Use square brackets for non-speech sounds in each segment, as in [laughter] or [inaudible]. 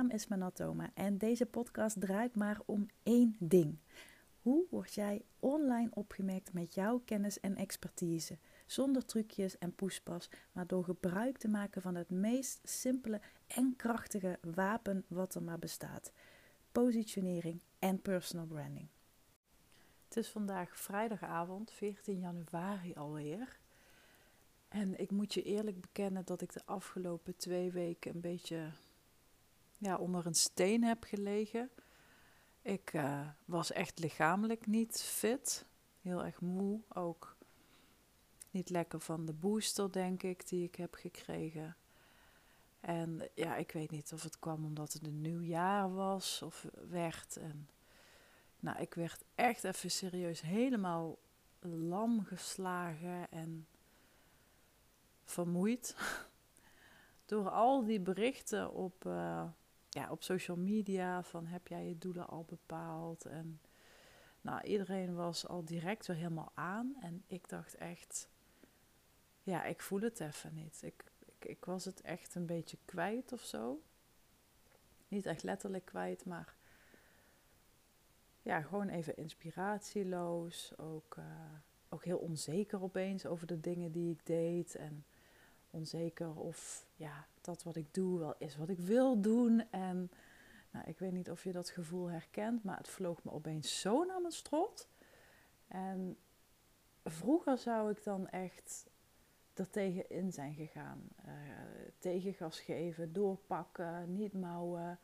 naam is Manatoma en deze podcast draait maar om één ding. Hoe word jij online opgemerkt met jouw kennis en expertise? Zonder trucjes en poespas, maar door gebruik te maken van het meest simpele en krachtige wapen wat er maar bestaat: positionering en personal branding. Het is vandaag vrijdagavond, 14 januari alweer. En ik moet je eerlijk bekennen dat ik de afgelopen twee weken een beetje ja, onder een steen heb gelegen. Ik uh, was echt lichamelijk niet fit. Heel erg moe ook. Niet lekker van de booster, denk ik, die ik heb gekregen. En ja, ik weet niet of het kwam omdat het een nieuw jaar was of werd. En nou, ik werd echt even serieus helemaal lam geslagen en vermoeid. [laughs] Door al die berichten op, uh, ja, op social media van heb jij je doelen al bepaald? En nou, iedereen was al direct weer helemaal aan. En ik dacht echt, ja, ik voel het even niet. Ik, ik, ik was het echt een beetje kwijt of zo. Niet echt letterlijk kwijt, maar ja, gewoon even inspiratieloos. Ook, uh, ook heel onzeker opeens over de dingen die ik deed. En onzeker of ja, dat wat ik doe wel is wat ik wil doen. En nou, ik weet niet of je dat gevoel herkent, maar het vloog me opeens zo naar mijn strot. En vroeger zou ik dan echt er tegen in zijn gegaan. Uh, tegengas geven, doorpakken, niet mouwen.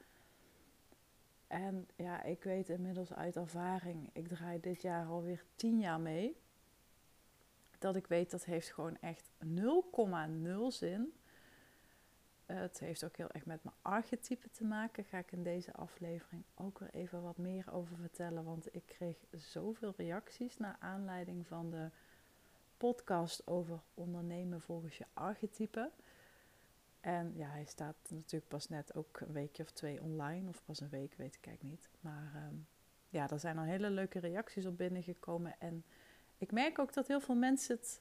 En ja, ik weet inmiddels uit ervaring, ik draai dit jaar alweer tien jaar mee dat ik weet dat heeft gewoon echt 0,0 zin. het heeft ook heel erg met mijn archetype te maken. Ga ik in deze aflevering ook weer even wat meer over vertellen. Want ik kreeg zoveel reacties naar aanleiding van de podcast over ondernemen volgens je archetype. En ja, hij staat natuurlijk pas net ook een weekje of twee online. Of pas een week, weet ik eigenlijk niet. Maar um, ja, er zijn al hele leuke reacties op binnengekomen. En ik merk ook dat heel veel mensen het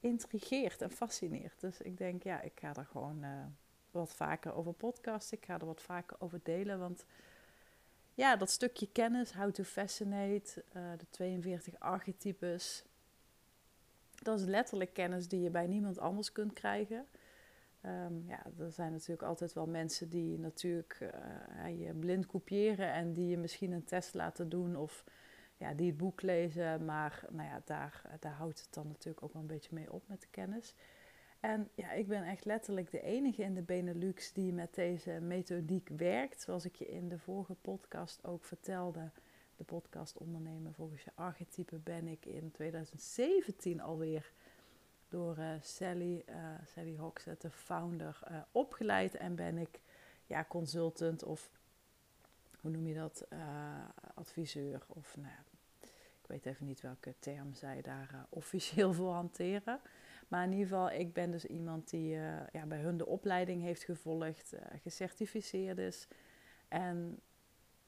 intrigeert en fascineert. Dus ik denk, ja, ik ga er gewoon uh, wat vaker over podcasten. Ik ga er wat vaker over delen. Want ja, dat stukje kennis, how to fascinate, uh, de 42 archetypes. Dat is letterlijk kennis die je bij niemand anders kunt krijgen. Um, ja, er zijn natuurlijk altijd wel mensen die natuurlijk uh, je blind kopiëren en die je misschien een test laten doen of die het boek lezen. Maar nou ja, daar, daar houdt het dan natuurlijk ook wel een beetje mee op met de kennis. En ja, ik ben echt letterlijk de enige in de Benelux die met deze methodiek werkt. Zoals ik je in de vorige podcast ook vertelde. De podcast Ondernemen volgens je archetype ben ik in 2017 alweer door uh, Sally, uh, Sally Hoxett, de founder, uh, opgeleid. En ben ik ja, consultant of hoe noem je dat, adviseur of nou ik weet even niet welke term zij daar uh, [laughs] officieel voor hanteren. Maar in ieder geval, ik ben dus iemand die uh, ja, bij hun de opleiding heeft gevolgd, gecertificeerd is. En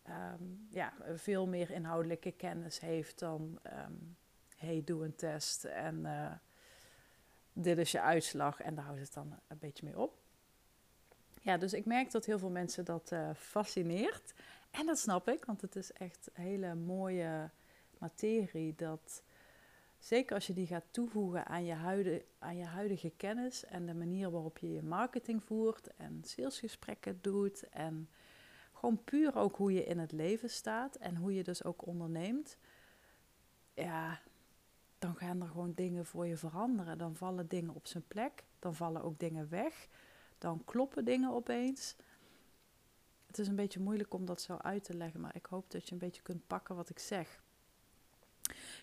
um, ja, veel meer inhoudelijke kennis heeft dan, um, hey, doe een test en dit is je uitslag. En daar houdt het dan een beetje mee op. Ja, dus ik merk dat heel veel mensen dat fascineert. En dat snap ik, want het is echt hele mooie materie. Dat zeker als je die gaat toevoegen aan je, huidige, aan je huidige kennis en de manier waarop je je marketing voert en salesgesprekken doet. En gewoon puur ook hoe je in het leven staat en hoe je dus ook onderneemt. Ja, dan gaan er gewoon dingen voor je veranderen. Dan vallen dingen op zijn plek. Dan vallen ook dingen weg. Dan kloppen dingen opeens. Het is een beetje moeilijk om dat zo uit te leggen, maar ik hoop dat je een beetje kunt pakken wat ik zeg.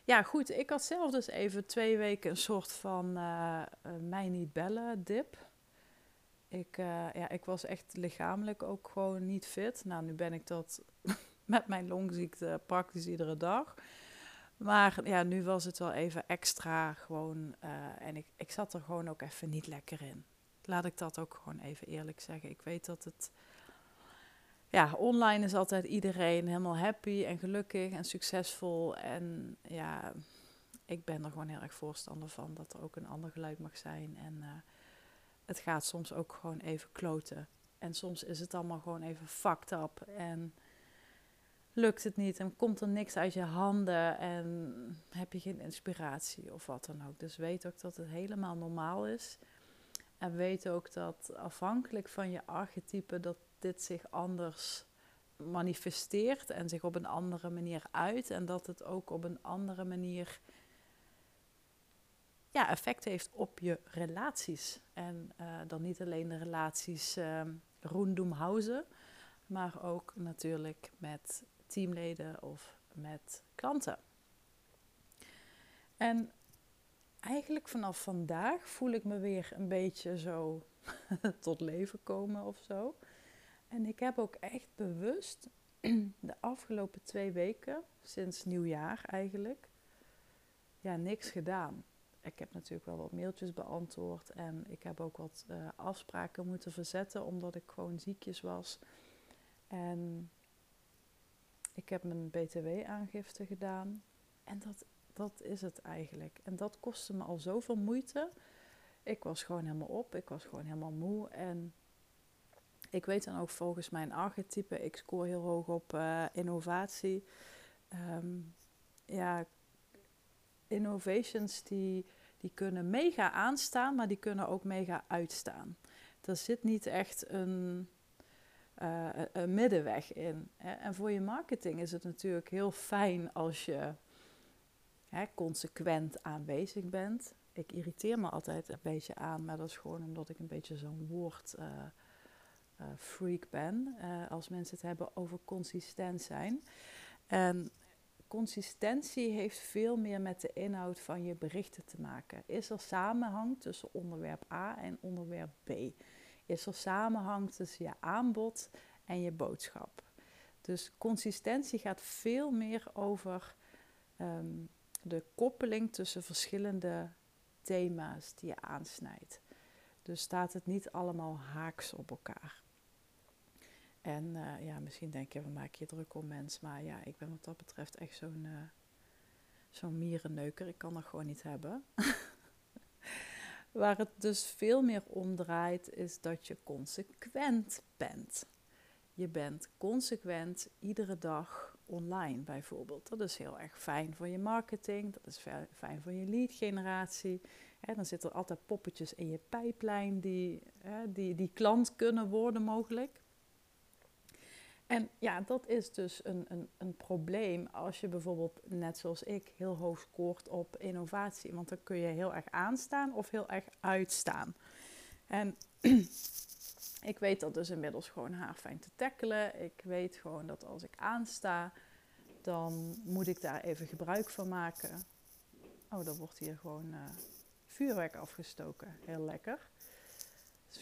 Ja, goed. Ik had zelf dus even twee weken een soort van uh, mij niet bellen dip. Ik, uh, ja, ik was echt lichamelijk ook gewoon niet fit. Nou, nu ben ik dat [laughs] met mijn longziekte praktisch iedere dag. Maar ja, nu was het wel even extra gewoon. en ik, ik zat er gewoon ook even niet lekker in. Laat ik dat ook gewoon even eerlijk zeggen. Ik weet dat het ja, online is altijd iedereen helemaal happy en gelukkig en succesvol. En ja, ik ben er gewoon heel erg voorstander van dat er ook een ander geluid mag zijn. En uh, het gaat soms ook gewoon even kloten. En soms is het allemaal gewoon even fucked up. En lukt het niet en komt er niks uit je handen en heb je geen inspiratie of wat dan ook. Dus weet ook dat het helemaal normaal is. En weet ook dat afhankelijk van je archetype dat dit zich anders manifesteert en zich op een andere manier uit. En dat het ook op een andere manier ja, effect heeft op je relaties. En uh, dan niet alleen de relaties uh, roendoemhausen, maar ook natuurlijk met teamleden of met klanten. En eigenlijk vanaf vandaag voel ik me weer een beetje zo [laughs] tot leven komen of zo. En ik heb ook echt bewust [clears throat] de afgelopen twee weken, sinds nieuwjaar eigenlijk, ja, niks gedaan. Ik heb natuurlijk wel wat mailtjes beantwoord en ik heb ook wat uh, afspraken moeten verzetten omdat ik gewoon ziekjes was. En ik heb mijn BTW-aangifte gedaan. En dat, dat is het eigenlijk. En dat kostte me al zoveel moeite. Ik was gewoon helemaal op. Ik was gewoon helemaal moe. En ik weet dan ook volgens mijn archetype, ik scoor heel hoog op uh, innovatie. Um, ja, innovations die, die kunnen mega aanstaan, maar die kunnen ook mega uitstaan. Er zit niet echt een, uh, een middenweg in. Hè. En voor je marketing is het natuurlijk heel fijn als je hè, consequent aanwezig bent. Ik irriteer me altijd een beetje aan, maar dat is gewoon omdat ik een beetje zo'n woord uh, uh, freak ben. als mensen het hebben over consistent zijn. En consistentie heeft veel meer met de inhoud van je berichten te maken. Is er samenhang tussen onderwerp A en onderwerp B? is er samenhang tussen je aanbod en je boodschap. Dus consistentie gaat veel meer over ehm, de koppeling tussen verschillende thema's die je aansnijdt. Dus staat het niet allemaal haaks op elkaar. En uh, ja, misschien denk je, we maken je druk om mens. Maar ja, ik ben wat dat betreft echt zo'n uh, zo'n mierenneuker. Ik kan dat gewoon niet hebben. [laughs] Waar het dus veel meer om draait, is dat je consequent bent. Je bent consequent iedere dag online bijvoorbeeld. Dat is heel erg fijn voor je marketing, dat is fijn voor je lead generatie. dan zitten er altijd poppetjes in je pijplijn die, die, die klant kunnen worden mogelijk. En ja, dat is dus een, een, een probleem als je bijvoorbeeld, net zoals ik, heel hoog scoort op innovatie. Want dan kun je heel erg aanstaan of heel erg uitstaan. En [clears throat] ik weet dat dus inmiddels gewoon haarfijn te tackelen. Ik weet gewoon dat als ik aansta, dan moet ik daar even gebruik van maken. Oh, dan wordt hier gewoon uh, vuurwerk afgestoken. Heel lekker.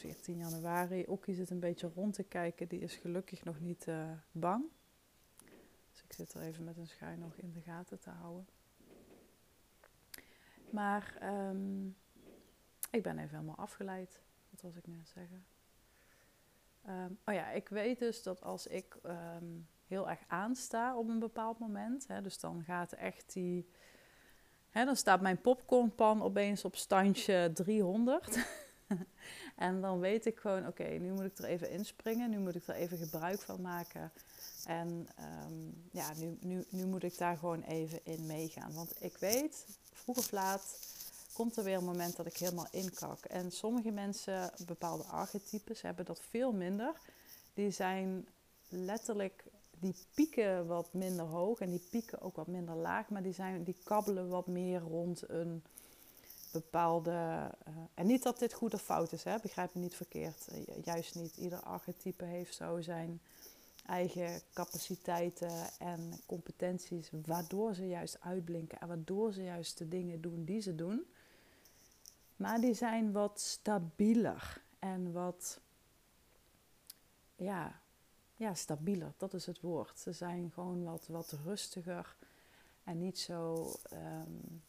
14 januari. Okkie zit een beetje rond te kijken. Die is gelukkig nog niet uh, bang. Dus ik zit er even met een schuin nog in de gaten te houden. Maar um, ik ben even helemaal afgeleid. Wat was ik net zeggen? Um, oh ja, ik weet dus dat als ik um, heel erg aansta op een bepaald moment, hè, dus dan gaat echt die, dan staat mijn popcornpan opeens op standje 300. [laughs] [laughs] en dan weet ik gewoon, oké, nu moet ik er even inspringen, nu moet ik er even gebruik van maken. En um, ja, nu, nu, nu moet ik daar gewoon even in meegaan. Want ik weet, vroeg of laat komt er weer een moment dat ik helemaal inkak. En sommige mensen, bepaalde archetypes, hebben dat veel minder. Die zijn letterlijk, die pieken wat minder hoog en die pieken ook wat minder laag. Maar die, zijn, die kabbelen wat meer rond een bepaalde. Uh, en niet dat dit goed of fout is, hè? begrijp me niet verkeerd. Uh, juist niet. Ieder archetype heeft zo zijn eigen capaciteiten en competenties, waardoor ze juist uitblinken en waardoor ze juist de dingen doen die ze doen. Maar die zijn wat stabieler en wat. Ja, ja, stabieler, dat is het woord. Ze zijn gewoon wat, wat rustiger en niet zo. Um,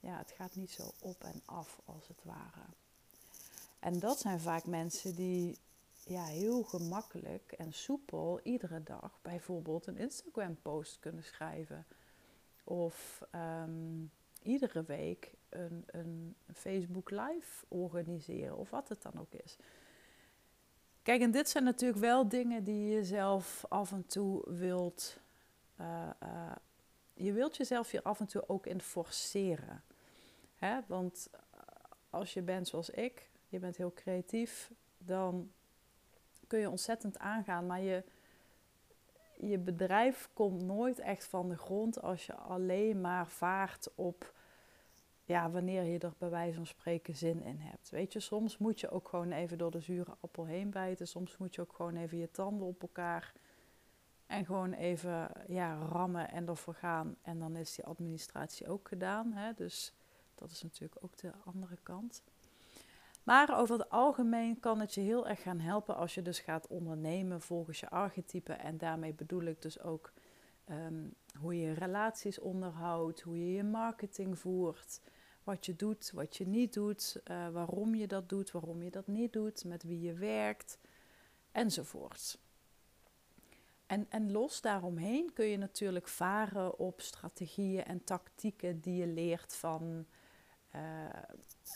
ja, het gaat niet zo op en af als het ware. En dat zijn vaak mensen die ja, heel gemakkelijk en soepel iedere dag bijvoorbeeld een Instagram-post kunnen schrijven. Of um, iedere week een, een Facebook Live organiseren, of wat het dan ook is. Kijk, en dit zijn natuurlijk wel dingen die je zelf af en toe wilt. Uh, je wilt jezelf hier af en toe ook in forceren. Hè? Want als je bent zoals ik, je bent heel creatief, dan kun je ontzettend aangaan. Maar je, je bedrijf komt nooit echt van de grond als je alleen maar vaart op ja, wanneer je er bij wijze van spreken zin in hebt. Weet je, soms moet je ook gewoon even door de zure appel heen bijten. Soms moet je ook gewoon even je tanden op elkaar en gewoon even ja, rammen en ervoor gaan. En dan is die administratie ook gedaan. Hè? Dus dat is natuurlijk ook de andere kant. Maar over het algemeen kan het je heel erg gaan helpen als je dus gaat ondernemen volgens je archetype. En daarmee bedoel ik dus ook ehm, hoe je relaties onderhoudt, hoe je je marketing voert, wat je doet, wat je niet doet, uh, waarom je dat doet, waarom je dat niet doet, met wie je werkt, enzovoort. En, en los daaromheen kun je natuurlijk varen op strategieën en tactieken die je leert van uh,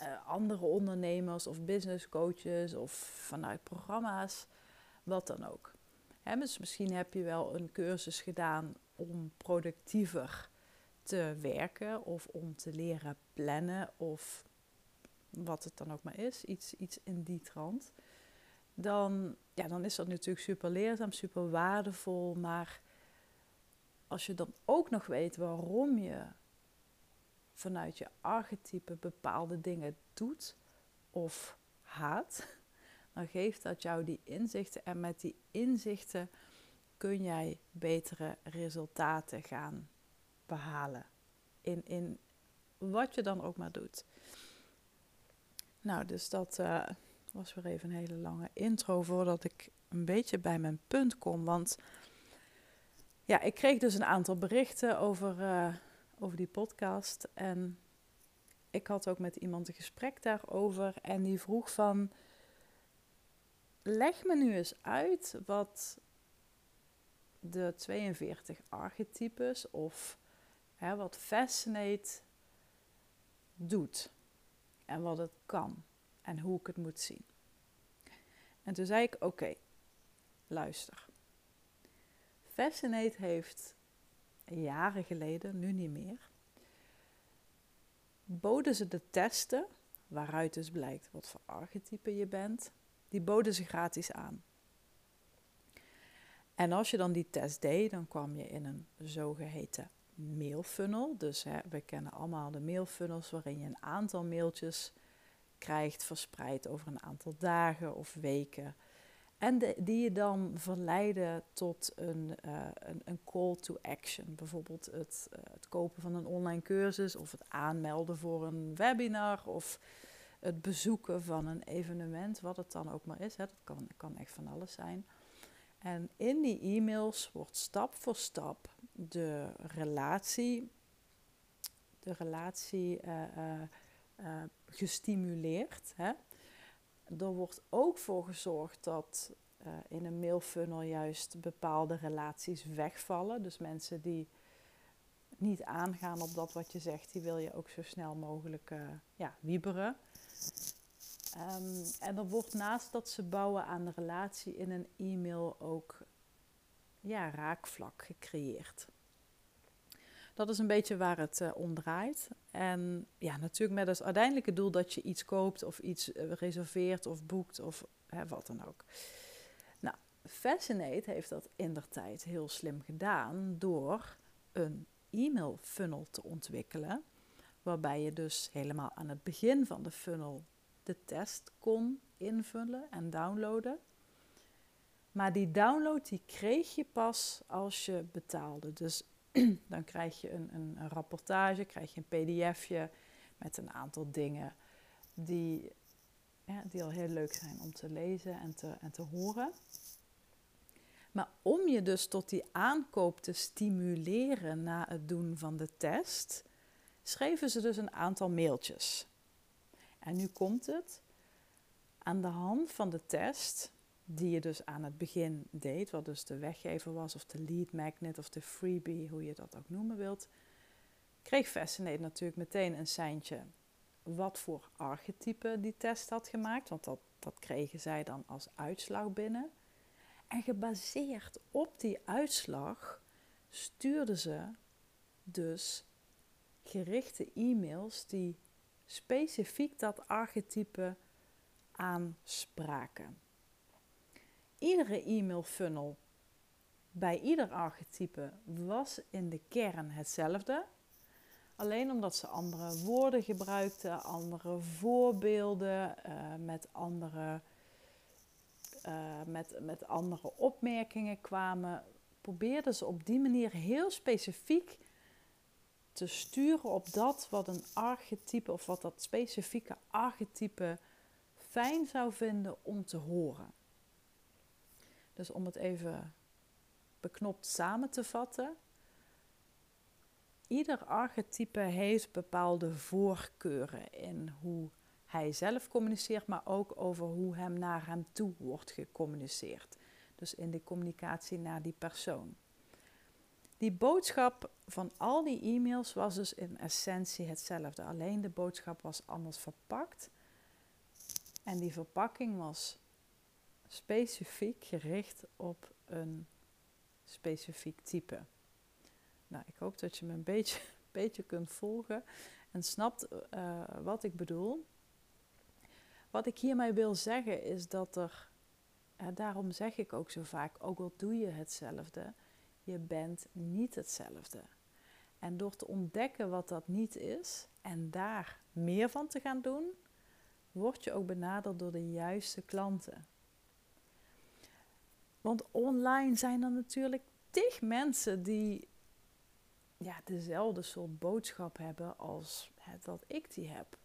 uh, andere ondernemers of business coaches of vanuit programma's, wat dan ook. Dus misschien heb je wel een cursus gedaan om productiever te werken of om te leren plannen of wat het dan ook maar is, iets, iets in die trant. Dan, ja, dan is dat natuurlijk super leerzaam, super waardevol. Maar als je dan ook nog weet waarom je vanuit je archetype bepaalde dingen doet of haat, [laughs] dan geeft dat jou die inzichten. En met die inzichten kun jij betere resultaten gaan behalen. In, in wat je dan ook maar doet. Nou, dus dat uh, was weer even een hele lange intro voordat ik een beetje bij mijn punt kom. Want ja, ik kreeg dus een aantal berichten over, uh, over die podcast. En ik had ook met iemand een gesprek daarover. En die vroeg van, leg me nu eens uit wat de 42 archetypes of hè, wat Fascinate doet. En wat het kan. En hoe ik het moet zien. En toen zei ik, oké, luister. Fascinate heeft jaren geleden, nu niet meer, boden ze de testen, waaruit dus blijkt wat voor archetype je bent, die boden ze gratis aan. En als je dan die test deed, dan kwam je in een zogeheten mailfunnel. Dus hè, we kennen allemaal de mailfunnels waarin je een aantal mailtjes krijgt verspreid over een aantal dagen of weken. En die je dan verleiden tot een, uh, een, een, call to action. Bijvoorbeeld het, uh, het, kopen van een online cursus of het aanmelden voor een webinar of het bezoeken van een evenement, wat het dan ook maar is. Hè. Dat kan, kan echt van alles zijn. En in die e-mails wordt stap voor stap de relatie, de relatie uh, gestimuleerd. Hè? Er wordt ook voor gezorgd dat in een mailfunnel juist bepaalde relaties wegvallen. Dus mensen die niet aangaan op dat wat je zegt, die wil je ook zo snel mogelijk ja, wieberen. Um, en er wordt naast dat ze bouwen aan de relatie in een e-mail ook ja, raakvlak gecreëerd. Dat is een beetje waar het uh, om draait. En ja, natuurlijk met als uiteindelijke doel dat je iets koopt of iets uh, reserveert of boekt of hè, wat dan ook. Nou, Fascinate heeft dat in tijd heel slim gedaan door een e-mail funnel te ontwikkelen. Waarbij je dus helemaal aan het begin van de funnel de test kon invullen en downloaden. Maar die download die kreeg je pas als je betaalde. Dus [clears throat] dan krijg je een, een, een, rapportage, krijg je een pdfje met een aantal dingen die, ja, die al heel leuk zijn om te lezen en te, en te horen. Maar om je dus tot die aankoop te stimuleren na het doen van de test, schreven ze dus een aantal mailtjes. En nu komt het. Aan de hand van de test, die je dus aan het begin deed, wat dus de weggever was, of de lead magnet of de freebie, hoe je dat ook noemen wilt, kreeg Fascinate natuurlijk meteen een seintje wat voor archetype die test had gemaakt, want dat, dat kregen zij dan als uitslag binnen. En gebaseerd op die uitslag stuurden ze dus gerichte e-mails die specifiek dat archetype aanspraken. Iedere e-mail funnel bij ieder archetype was in de kern hetzelfde. Alleen omdat ze andere woorden gebruikten, andere voorbeelden, uh, met, andere, uh, met, met andere opmerkingen kwamen, probeerden ze op die manier heel specifiek te sturen op dat wat een archetype of wat dat specifieke archetype fijn zou vinden om te horen. Dus om het even beknopt samen te vatten. Ieder archetype heeft bepaalde voorkeuren in hoe hij zelf communiceert, maar ook over hoe hem naar hem toe wordt gecommuniceerd. Dus in de communicatie naar die persoon. Die boodschap van al die e-mails was dus in essentie hetzelfde. Alleen de boodschap was anders verpakt. En die verpakking was specifiek gericht op een specifiek type. Nou, ik hoop dat je me een beetje, [laughs] beetje kunt volgen en snapt uh, wat ik bedoel. Wat ik hiermee wil zeggen is dat er, daarom zeg ik ook zo vaak, ook al doe je hetzelfde, je bent niet hetzelfde. En door te ontdekken wat dat niet is en daar meer van te gaan doen, word je ook benaderd door de juiste klanten. Want online zijn er natuurlijk tig mensen die ja, dezelfde soort boodschap hebben als dat ik die heb.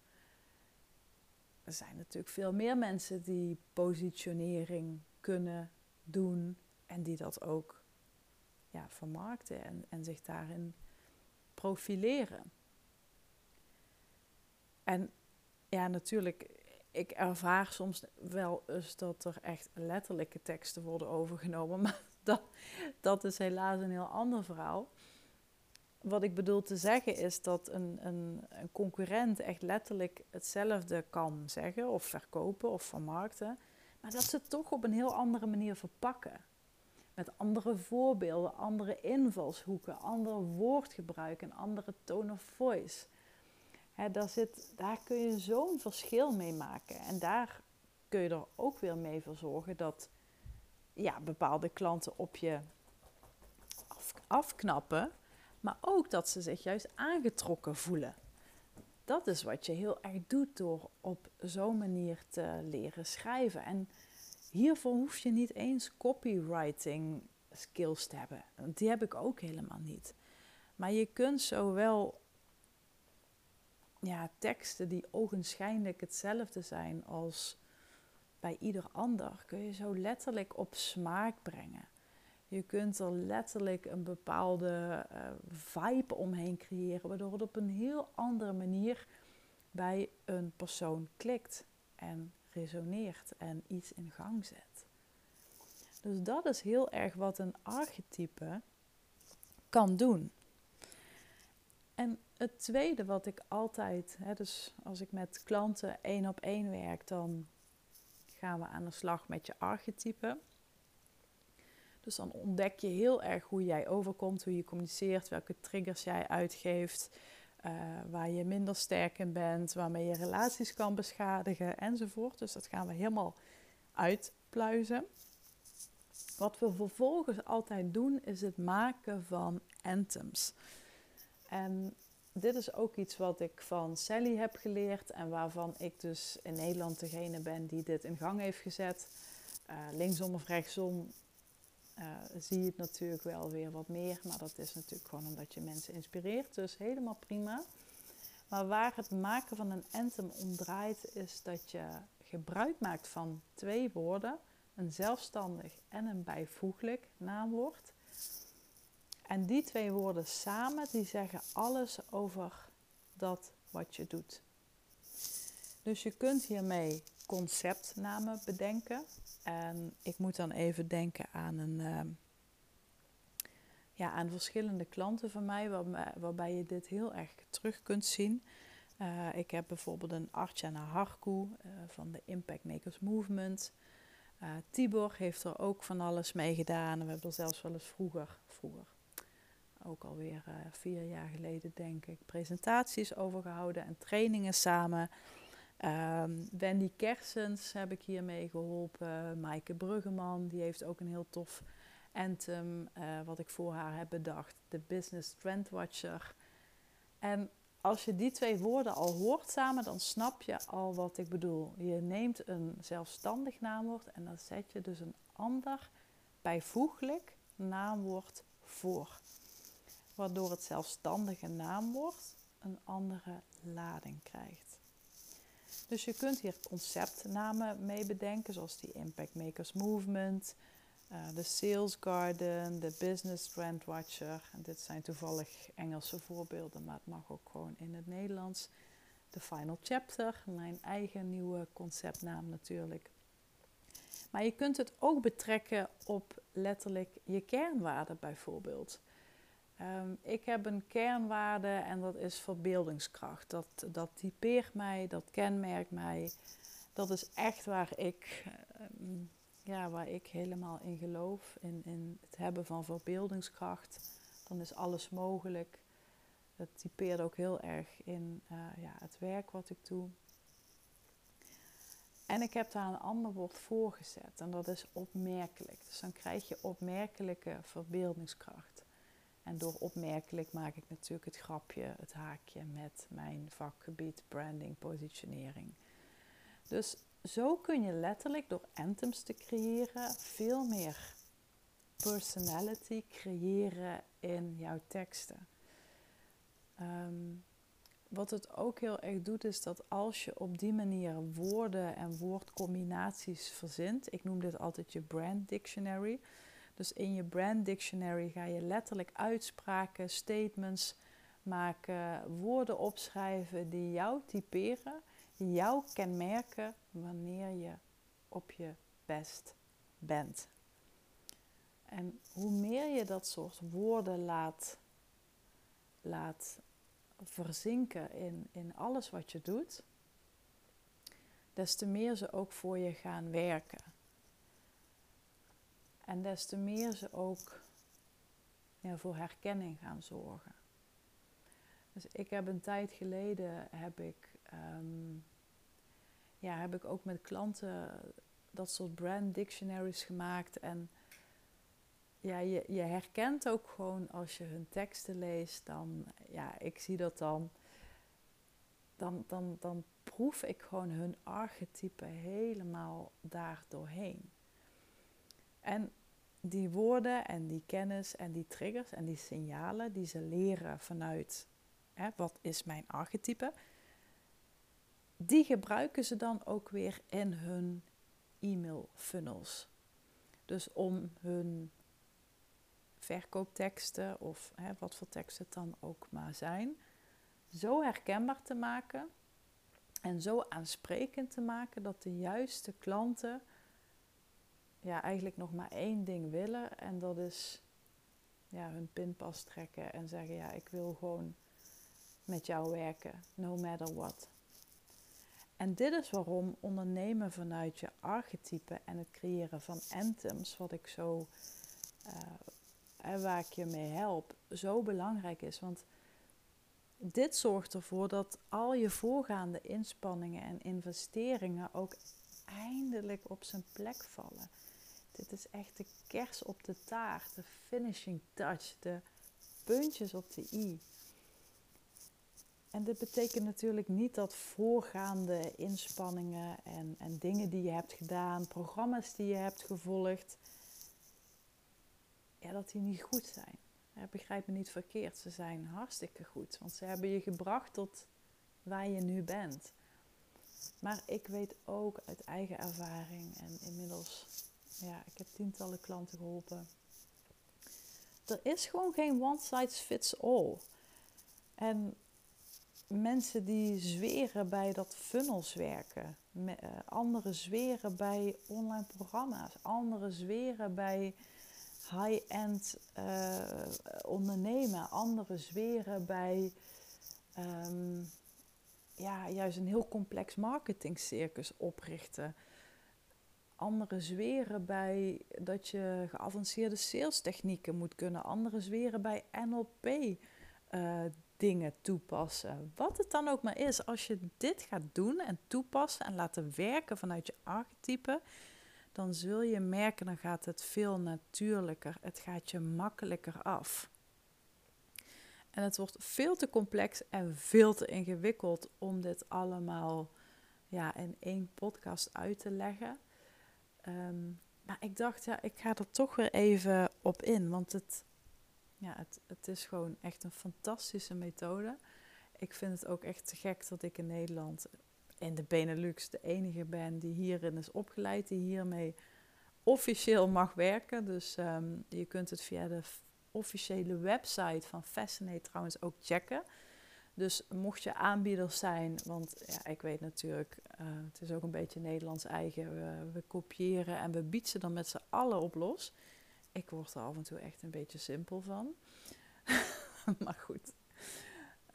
Er zijn natuurlijk veel meer mensen die positionering kunnen doen en die dat ook ja, vermarkten en, en zich daarin profileren. En ja, natuurlijk, ik ervaar soms wel eens dat er echt letterlijke teksten worden overgenomen, [laughs] maar dat, dat is helaas een heel ander verhaal. Wat ik bedoel te zeggen is dat een, een, een concurrent echt letterlijk hetzelfde kan zeggen of verkopen of vermarkten, maar dat ze het toch op een heel andere manier verpakken. Met andere voorbeelden, andere invalshoeken, ander woordgebruik, een andere tone of voice. Daar, zit, daar kun je zo'n verschil mee maken. En daar kun je er ook weer mee voor zorgen dat ja, bepaalde klanten op je af, afknappen. Maar ook dat ze zich juist aangetrokken voelen. Dat is wat je heel erg doet door op zo'n manier te leren schrijven. En Hiervoor hoef je niet eens copywriting skills te hebben. Die heb ik ook helemaal niet. Maar je kunt zowel ja, teksten die ogenschijnlijk hetzelfde zijn als bij ieder ander, kun je zo letterlijk op smaak brengen. Je kunt er letterlijk een bepaalde uh, vibe omheen creëren, waardoor het op een heel andere manier bij een persoon klikt. En resoneert en iets in gang zet. Dus dat is heel erg wat een archetype kan doen. En het tweede wat ik altijd, hè, dus als ik met klanten één op één werk, dan gaan we aan de slag met je archetype. Dus dan ontdek je heel erg hoe jij overkomt, hoe je communiceert, welke triggers jij uitgeeft, uh, waar je minder sterk in bent, waarmee je relaties kan beschadigen enzovoort. Dus dat gaan we helemaal uitpluizen. Wat we vervolgens altijd doen, is het maken van anthems. En dit is ook iets wat ik van Sally heb geleerd en waarvan ik dus in Nederland degene ben die dit in gang heeft gezet. Uh, linksom of rechtsom uh, zie je het natuurlijk wel weer wat meer. Maar dat is natuurlijk gewoon omdat je mensen inspireert. Dus helemaal prima. Maar waar het maken van een anthem om draait, is dat je gebruik maakt van twee woorden: een zelfstandig en een bijvoeglijk naamwoord. En die twee woorden samen, die zeggen alles over dat wat je doet. Dus je kunt hiermee conceptnamen bedenken. En ik moet dan even denken aan een. Ehm, ja, aan verschillende klanten van mij, waarbij, je dit heel erg terug kunt zien. Uh, ik heb bijvoorbeeld een Archana Harku uh, van de Impact Makers Movement. Uh, Tibor heeft er ook van alles mee gedaan. We hebben er zelfs wel eens vroeger, vroeger ook alweer vier jaar geleden denk ik, presentaties over gehouden en trainingen samen. Um, Wendy Kersens heb ik hiermee geholpen. Maaike Bruggeman, die heeft ook een heel tof anthem wat ik voor haar heb bedacht. De Business Trend Watcher. En als je die twee woorden al hoort samen, dan snap je al wat ik bedoel. Je neemt een zelfstandig naamwoord en dan zet je dus een ander bijvoeglijk naamwoord voor. Waardoor het zelfstandige naamwoord een andere lading krijgt. Dus je kunt hier conceptnamen mee bedenken, zoals die Impact Makers Movement, uh, de Sales Garden, de Business Trend Watcher. En dit zijn toevallig Engelse voorbeelden, maar het mag ook gewoon in het Nederlands. De Final Chapter, mijn eigen nieuwe conceptnaam natuurlijk. Maar je kunt het ook betrekken op letterlijk je kernwaarden bijvoorbeeld. Um, ik heb een kernwaarde en dat is verbeeldingskracht. Dat, dat typeert mij, dat kenmerkt mij. Dat is echt waar ik um, ja, waar ik helemaal in geloof, in, in het hebben van verbeeldingskracht, dan is alles mogelijk. Dat typeert ook heel erg in uh, ja, het werk wat ik doe. En ik heb daar een ander woord voor gezet en dat is opmerkelijk. Dus dan krijg je opmerkelijke verbeeldingskracht. En door opmerkelijk maak ik natuurlijk het grapje, het haakje met mijn vakgebied branding, positionering. Dus zo kun je letterlijk door anthems te creëren veel meer personality creëren in jouw teksten. Ehm, wat het ook heel erg doet, is dat als je op die manier woorden en woordcombinaties verzint, ik noem dit altijd je brand dictionary. Dus in je brand dictionary ga je letterlijk uitspraken, statements maken, woorden opschrijven die jou typeren jou kenmerken wanneer je op je best bent. En hoe meer je dat soort woorden laat, laat verzinken in, in alles wat je doet, des te meer ze ook voor je gaan werken. En des te meer ze ook ja, voor herkenning gaan zorgen. Dus ik heb een tijd geleden heb ik Ehm, ja, heb ik ook met klanten dat soort brand dictionaries gemaakt. En ja, je, je herkent ook gewoon als je hun teksten leest, dan, ja, ik zie dat dan, dan, dan, dan proef ik gewoon hun archetype helemaal daar doorheen. En die woorden en die kennis en die triggers en die signalen die ze leren vanuit hè, wat is mijn archetype, die gebruiken ze dan ook weer in hun e-mail funnels. Dus om hun verkoopteksten of hè, wat voor teksten het dan ook maar zijn, zo herkenbaar te maken en zo aansprekend te maken dat de juiste klanten ja, eigenlijk nog maar één ding willen en dat is ja, hun pinpas trekken en zeggen ja, ik wil gewoon met jou werken, no matter what. En dit is waarom ondernemen vanuit je archetype en het creëren van anthems, wat ik zo, uh, waar ik je mee help, zo belangrijk is. Want dit zorgt ervoor dat al je voorgaande inspanningen en investeringen ook eindelijk op zijn plek vallen. Dit is echt de kers op de taart, de finishing touch, de puntjes op de i. En dit betekent natuurlijk niet dat voorgaande inspanningen en, en dingen die je hebt gedaan, programma's die je hebt gevolgd, ja, dat die niet goed zijn. Begrijp me niet verkeerd, ze zijn hartstikke goed, want ze hebben je gebracht tot waar je nu bent. Maar ik weet ook uit eigen ervaring en inmiddels, ja, ik heb tientallen klanten geholpen. Er is gewoon geen one size fits all. En mensen die zweren bij dat funnels werken. Uh, anderen zweren bij online programma's. Anderen zweren bij high-end uh, ondernemen. Anderen zweren bij um, ja, juist een heel complex marketingcircus oprichten. Andere zweren bij dat je geavanceerde sales technieken moet kunnen. Andere zweren bij NLP uh, dingen toepassen. Wat het dan ook maar is, als je dit gaat doen en toepassen en laten werken vanuit je archetype, dan zul je merken, dan gaat het veel natuurlijker. Het gaat je makkelijker af. En het wordt veel te complex en veel te ingewikkeld om dit allemaal ja, in één podcast uit te leggen. Ehm, maar ik dacht, ja, ik ga er toch weer even op in. Want het, ja, het, het is gewoon echt een fantastische methode. Ik vind het ook echt te gek dat ik in Nederland, in de Benelux, de enige ben die hierin is opgeleid, die hiermee officieel mag werken. Dus ehm, je kunt het via de officiële website van Fascinate trouwens ook checken. Dus mocht je aanbieder zijn, want ja, ik weet natuurlijk, uh, het is ook een beetje Nederlands eigen. We, we kopiëren en we bieden dan met z'n allen op los. Ik word er af en toe echt een beetje simpel van. [laughs] maar goed,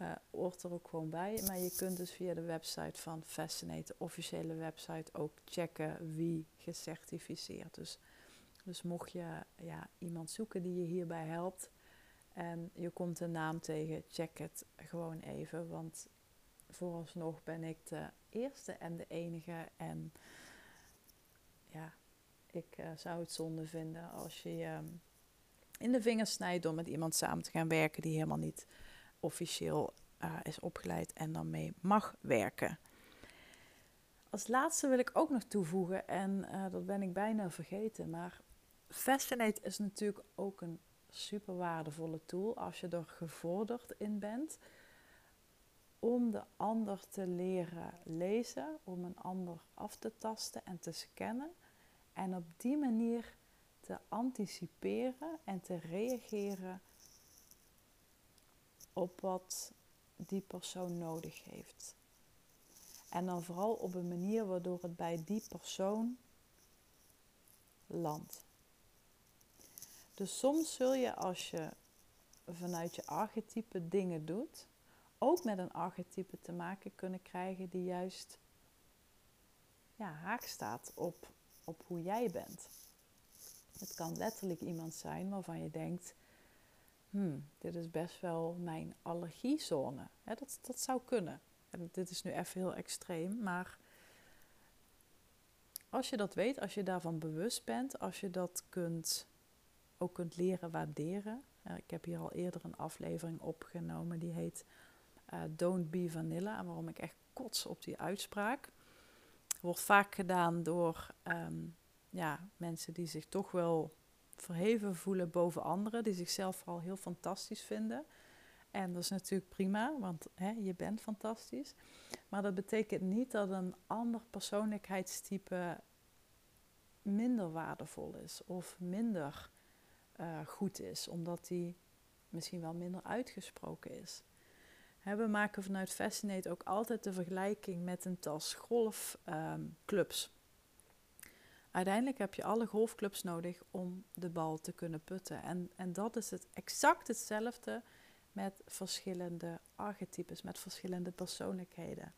uh, hoort er ook gewoon bij. Maar je kunt dus via de website van Fascinate, de officiële website, ook checken wie gecertificeerd. Dus, dus mocht je ja, iemand zoeken die je hierbij helpt en je komt een naam tegen, check het gewoon even. Want vooralsnog ben ik de eerste en de enige. En ja, ik uh, zou het zonde vinden als je je in de vingers snijdt door met iemand samen te gaan werken die helemaal niet officieel uh, is opgeleid en dan mee mag werken. Als laatste wil ik ook nog toevoegen, en uh, dat ben ik bijna vergeten, maar Fascinate is natuurlijk ook een super waardevolle tool als je er gevorderd in bent om de ander te leren lezen, om een ander af te tasten en te scannen en op die manier te anticiperen en te reageren op wat die persoon nodig heeft. En dan vooral op een manier waardoor het bij die persoon landt. Dus soms zul je als je vanuit je archetype dingen doet, ook met een archetype te maken kunnen krijgen die juist ja, haak staat op, op hoe jij bent. Het kan letterlijk iemand zijn waarvan je denkt, hmm, dit is best wel mijn allergiezone. dat, dat zou kunnen. En dit is nu even heel extreem, maar als je dat weet, als je daarvan bewust bent, als je dat kunt, ook kunt leren waarderen. ik heb hier al eerder een aflevering opgenomen die heet uh, Don't Be Vanilla. En waarom ik echt kots op die uitspraak. Wordt vaak gedaan door ehm, ja, mensen die zich toch wel verheven voelen boven anderen, die zichzelf vooral heel fantastisch vinden. En dat is natuurlijk prima, want hè, je bent fantastisch. Maar dat betekent niet dat een ander persoonlijkheidstype minder waardevol is of minder uh, goed is, omdat die misschien wel minder uitgesproken is. We maken vanuit Fascinate ook altijd de vergelijking met een tas golfclubs. Um, Uiteindelijk heb je alle golfclubs nodig om de bal te kunnen putten. En, en dat is het exact hetzelfde met verschillende archetypes, met verschillende persoonlijkheden.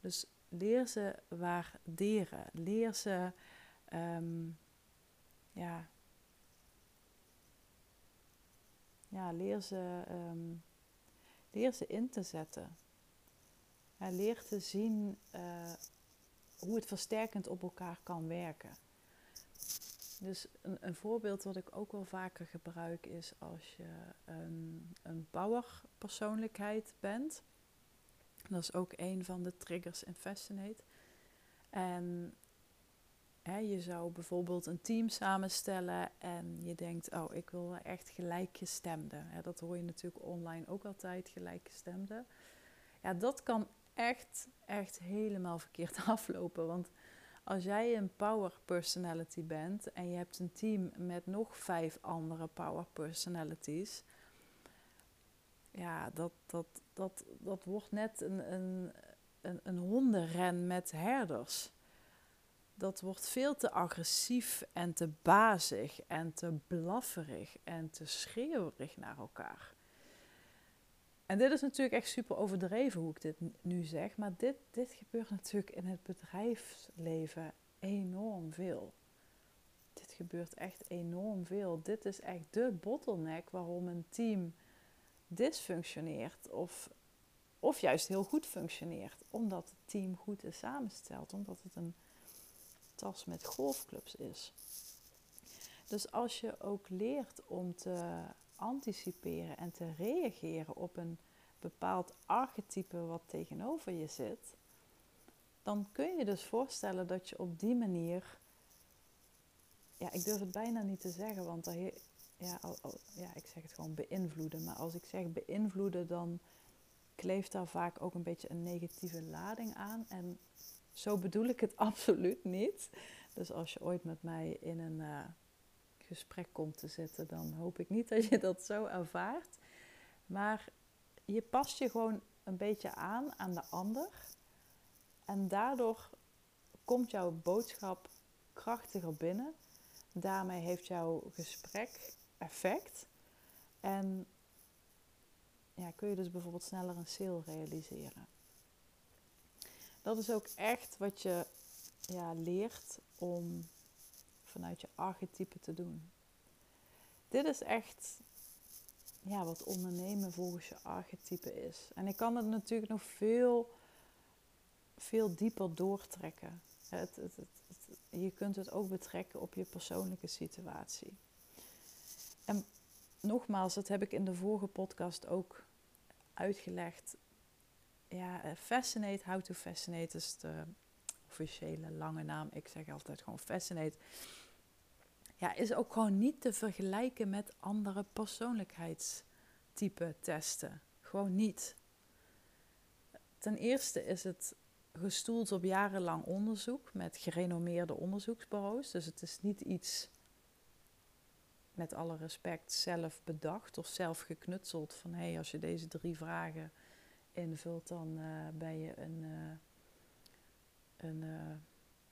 Dus leer ze waarderen. Leer ze, um, ja, ja, leer ze, um, leer ze in te zetten. Ja, leer te zien uh, hoe het versterkend op elkaar kan werken. Dus een, een, voorbeeld wat ik ook wel vaker gebruik is als je een, een persoonlijkheid bent. Dat is ook een van de triggers in Fascinate. En je zou bijvoorbeeld een team samenstellen en je denkt, oh, ik wil echt gelijkgestemden. Dat hoor je natuurlijk online ook altijd, gelijkgestemden. Ja, dat kan echt, echt helemaal verkeerd [laughs] aflopen. Want als jij een power personality bent en je hebt een team met nog vijf andere power personalities, ja, dat, dat, dat, dat wordt net een, een, een, een hondenren met herders. Dat wordt veel te agressief en te bazig en te blafferig en te schreeuwerig naar elkaar. En dit is natuurlijk echt super overdreven hoe ik dit nu zeg, maar dit, dit gebeurt natuurlijk in het bedrijfsleven enorm veel. Dit gebeurt echt enorm veel. Dit is echt de bottleneck waarom een team dysfunctioneert of, of juist heel goed functioneert. Omdat het team goed is samengesteld, omdat het een tas met golfclubs is. Dus als je ook leert om te anticiperen en te reageren op een bepaald archetype wat tegenover je zit, dan kun je dus voorstellen dat je op die manier, ja, ik durf het bijna niet te zeggen, want daar, ja, ja, ik zeg het gewoon beïnvloeden. Maar als ik zeg beïnvloeden, dan kleeft daar vaak ook een beetje een negatieve lading aan. En zo bedoel ik het [laughs] absoluut niet. Dus als je ooit met mij in een uh, gesprek komt te zitten, dan hoop ik niet dat je dat zo ervaart. Maar je past je gewoon een beetje aan aan de ander. En daardoor komt jouw boodschap krachtiger binnen. Daarmee heeft jouw gesprek effect. En ja, kun je dus bijvoorbeeld sneller een sale realiseren. Dat is ook echt wat je ja, leert om vanuit je archetype te doen. Dit is echt ja, wat ondernemen volgens je archetype is. En ik kan het natuurlijk nog veel, veel dieper doortrekken. Het, het, je kunt het ook betrekken op je persoonlijke situatie. En nogmaals, dat heb ik in de vorige podcast ook uitgelegd. Ja, eh, Fascinate, How to Fascinate is de officiële lange naam. Ik zeg altijd gewoon Fascinate. Ja, is ook gewoon niet te vergelijken met andere persoonlijkheidstype testen. Gewoon niet. Ten eerste is het gestoeld op jarenlang onderzoek met gerenommeerde onderzoeksbureaus. Dus het is niet iets met alle respect zelf bedacht of zelf geknutseld. Van hé, hey, als je deze drie vragen invult, dan uh, ben je een, uh, een uh,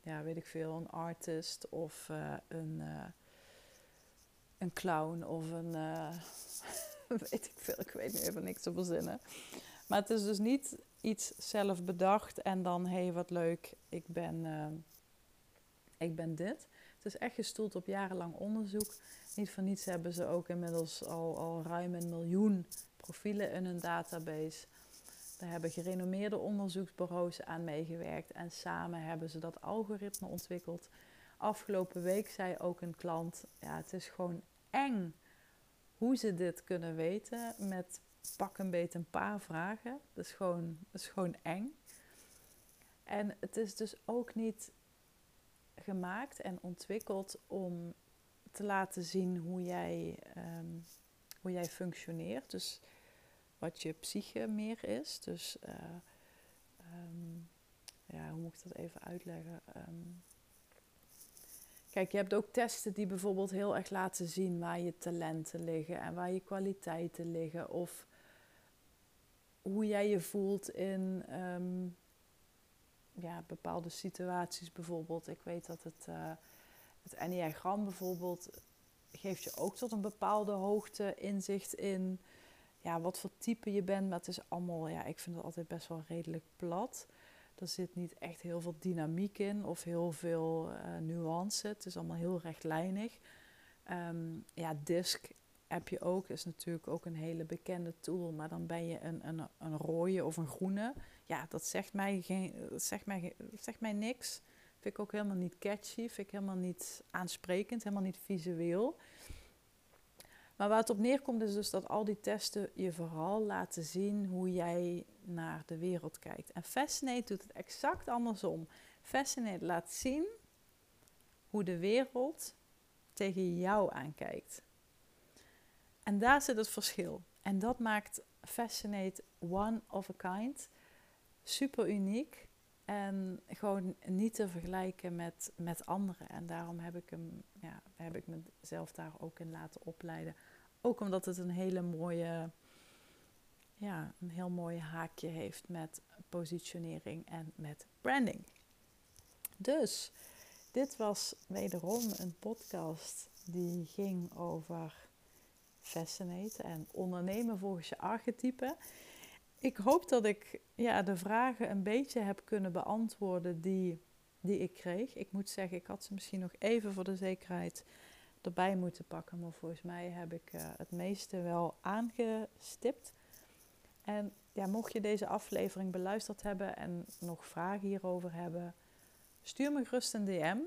ja, weet ik veel, een artist of een, een clown of een, [laughs] weet ik veel, ik weet nu even niks te verzinnen. Maar het is dus niet iets zelf bedacht en dan hé, hey, wat leuk, ik ben, ik ben dit. Het is echt gestoeld op jarenlang onderzoek. Niet voor niets hebben ze ook inmiddels al, al ruim een miljoen profielen in hun database. Daar hebben gerenommeerde onderzoeksbureaus aan meegewerkt en samen hebben ze dat algoritme ontwikkeld. Afgelopen week zei ook een klant: Ja, het is gewoon eng hoe ze dit kunnen weten met pak een beetje een paar vragen. Dat is gewoon, is gewoon eng. En het is dus ook niet gemaakt en ontwikkeld om te laten zien hoe jij, um, hoe jij functioneert. Dus wat je psyche meer is. Dus uh, um, ja, hoe moet ik dat even uitleggen? Um, kijk, je hebt ook testen die bijvoorbeeld heel erg laten zien waar je talenten liggen en waar je kwaliteiten liggen. Of hoe jij je voelt in ja, bepaalde situaties bijvoorbeeld. Ik weet dat het, uh, het Enneagram bijvoorbeeld geeft je ook tot een bepaalde hoogte inzicht in ja, wat voor type je bent. Maar het is allemaal, ja, ik vind het altijd best wel redelijk plat. Er zit niet echt heel veel dynamiek in of heel veel uh, nuance. Het is allemaal heel rechtlijnig. Um, ja, DISC heb je ook, is natuurlijk ook een hele bekende tool. Maar dan ben je een, een, een rode of een groene ja, dat zegt mij, geen, dat zegt, mij, zegt mij niks. Vind ik ook helemaal niet catchy, vind ik helemaal niet aansprekend, helemaal niet visueel. Maar waar het op neerkomt is dus dat al die testen je vooral laten zien hoe jij naar de wereld kijkt. En Fascinate doet het exact andersom. Fascinate laat zien hoe de wereld tegen jou aankijkt. En daar zit het verschil. En dat maakt Fascinate one of a kind super uniek en gewoon niet te vergelijken met, met anderen. En daarom heb ik, hem, ja, heb ik mezelf daar ook in laten opleiden. Ook omdat het een hele mooie, ja, een heel mooi haakje heeft met positionering en met branding. Dus dit was wederom een podcast die ging over Fascinate en ondernemen volgens je archetype. Ik hoop dat ik ja, de vragen een beetje heb kunnen beantwoorden die, die ik kreeg. Ik moet zeggen, ik had ze misschien nog even voor de zekerheid erbij moeten pakken. Maar volgens mij heb ik uh, het meeste wel aangestipt. En ja, mocht je deze aflevering beluisterd hebben en nog vragen hierover hebben, stuur me gerust een DM.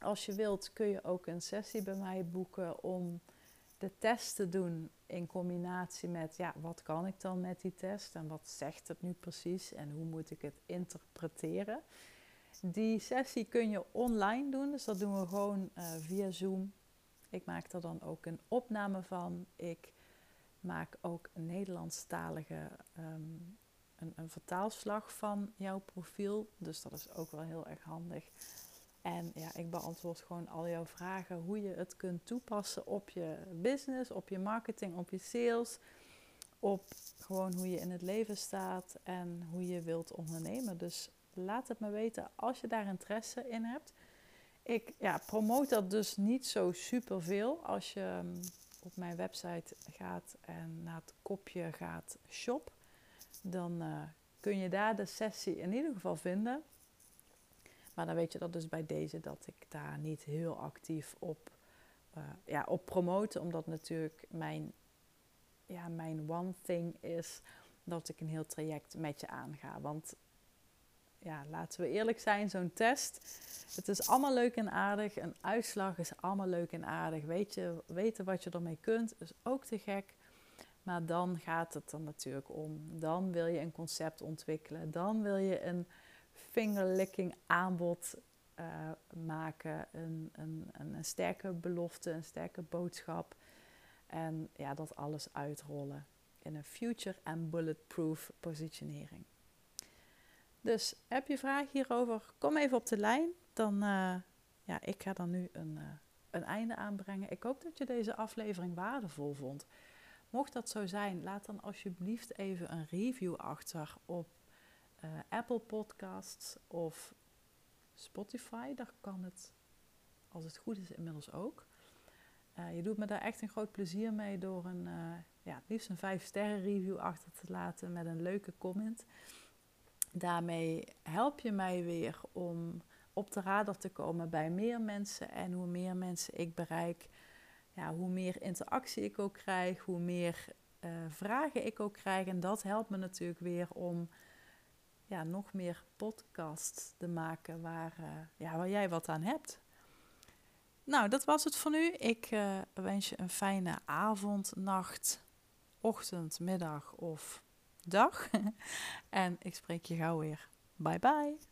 Als je wilt kun je ook een sessie bij mij boeken om de test te doen in combinatie met, ja, wat kan ik dan met die test en wat zegt het nu precies en hoe moet ik het interpreteren. Die sessie kun je online doen, dus dat doen we gewoon uh, via Zoom. Ik maak er dan ook een opname van. Ik maak ook een Nederlandstalige um, een, een vertaalslag van jouw profiel. Dus dat is ook wel heel erg handig. En ja, ik beantwoord gewoon al jouw vragen hoe je het kunt toepassen op je business, op je marketing, op je sales, op gewoon hoe je in het leven staat en hoe je wilt ondernemen. Dus laat het me weten als je daar interesse in hebt. Ik ja, promoot dat dus niet zo super veel. Als je ehm, op mijn website gaat en naar het kopje gaat shop, dan uh, kun je daar de sessie in ieder geval vinden. Maar dan weet je dat dus bij deze dat ik daar niet heel actief op, uh, ja, op promote. Omdat natuurlijk mijn, ja, mijn one thing is dat ik een heel traject met je aanga. Want ja, laten we eerlijk zijn, zo'n test. Het is allemaal leuk en aardig. Een uitslag is allemaal leuk en aardig. Weet je, weten wat je ermee kunt is ook te gek. Maar dan gaat het er natuurlijk om. Dan wil je een concept ontwikkelen. Dan wil je een fingerlicking aanbod uh, maken. Een, een, een, een, sterke belofte, een sterke boodschap. En ja, dat alles uitrollen in een future en bulletproof positionering. Dus heb je vragen hierover, kom even op de lijn. Dan, uh, ja, ik ga dan nu een, uh, een einde aanbrengen. Ik hoop dat je deze aflevering waardevol vond. Mocht dat zo zijn, laat dan alsjeblieft even een review achter op uh, Apple Podcasts of Spotify. Daar kan het, als het goed is, inmiddels ook. je doet me daar echt een groot plezier mee door een, ja, liefst een 5 sterren review achter te laten met een leuke comment daarmee help je mij weer om op de radar te komen bij meer mensen. En hoe meer mensen ik bereik, ja, hoe meer interactie ik ook krijg, hoe meer uh, vragen ik ook krijg. En dat helpt me natuurlijk weer om ja, nog meer podcasts te maken waar, uh, ja, waar jij wat aan hebt. Nou, dat was het voor nu. Ik uh, wens je een fijne avond, nacht, ochtend, middag of dag. [laughs] en ik spreek je gauw weer. Bye bye.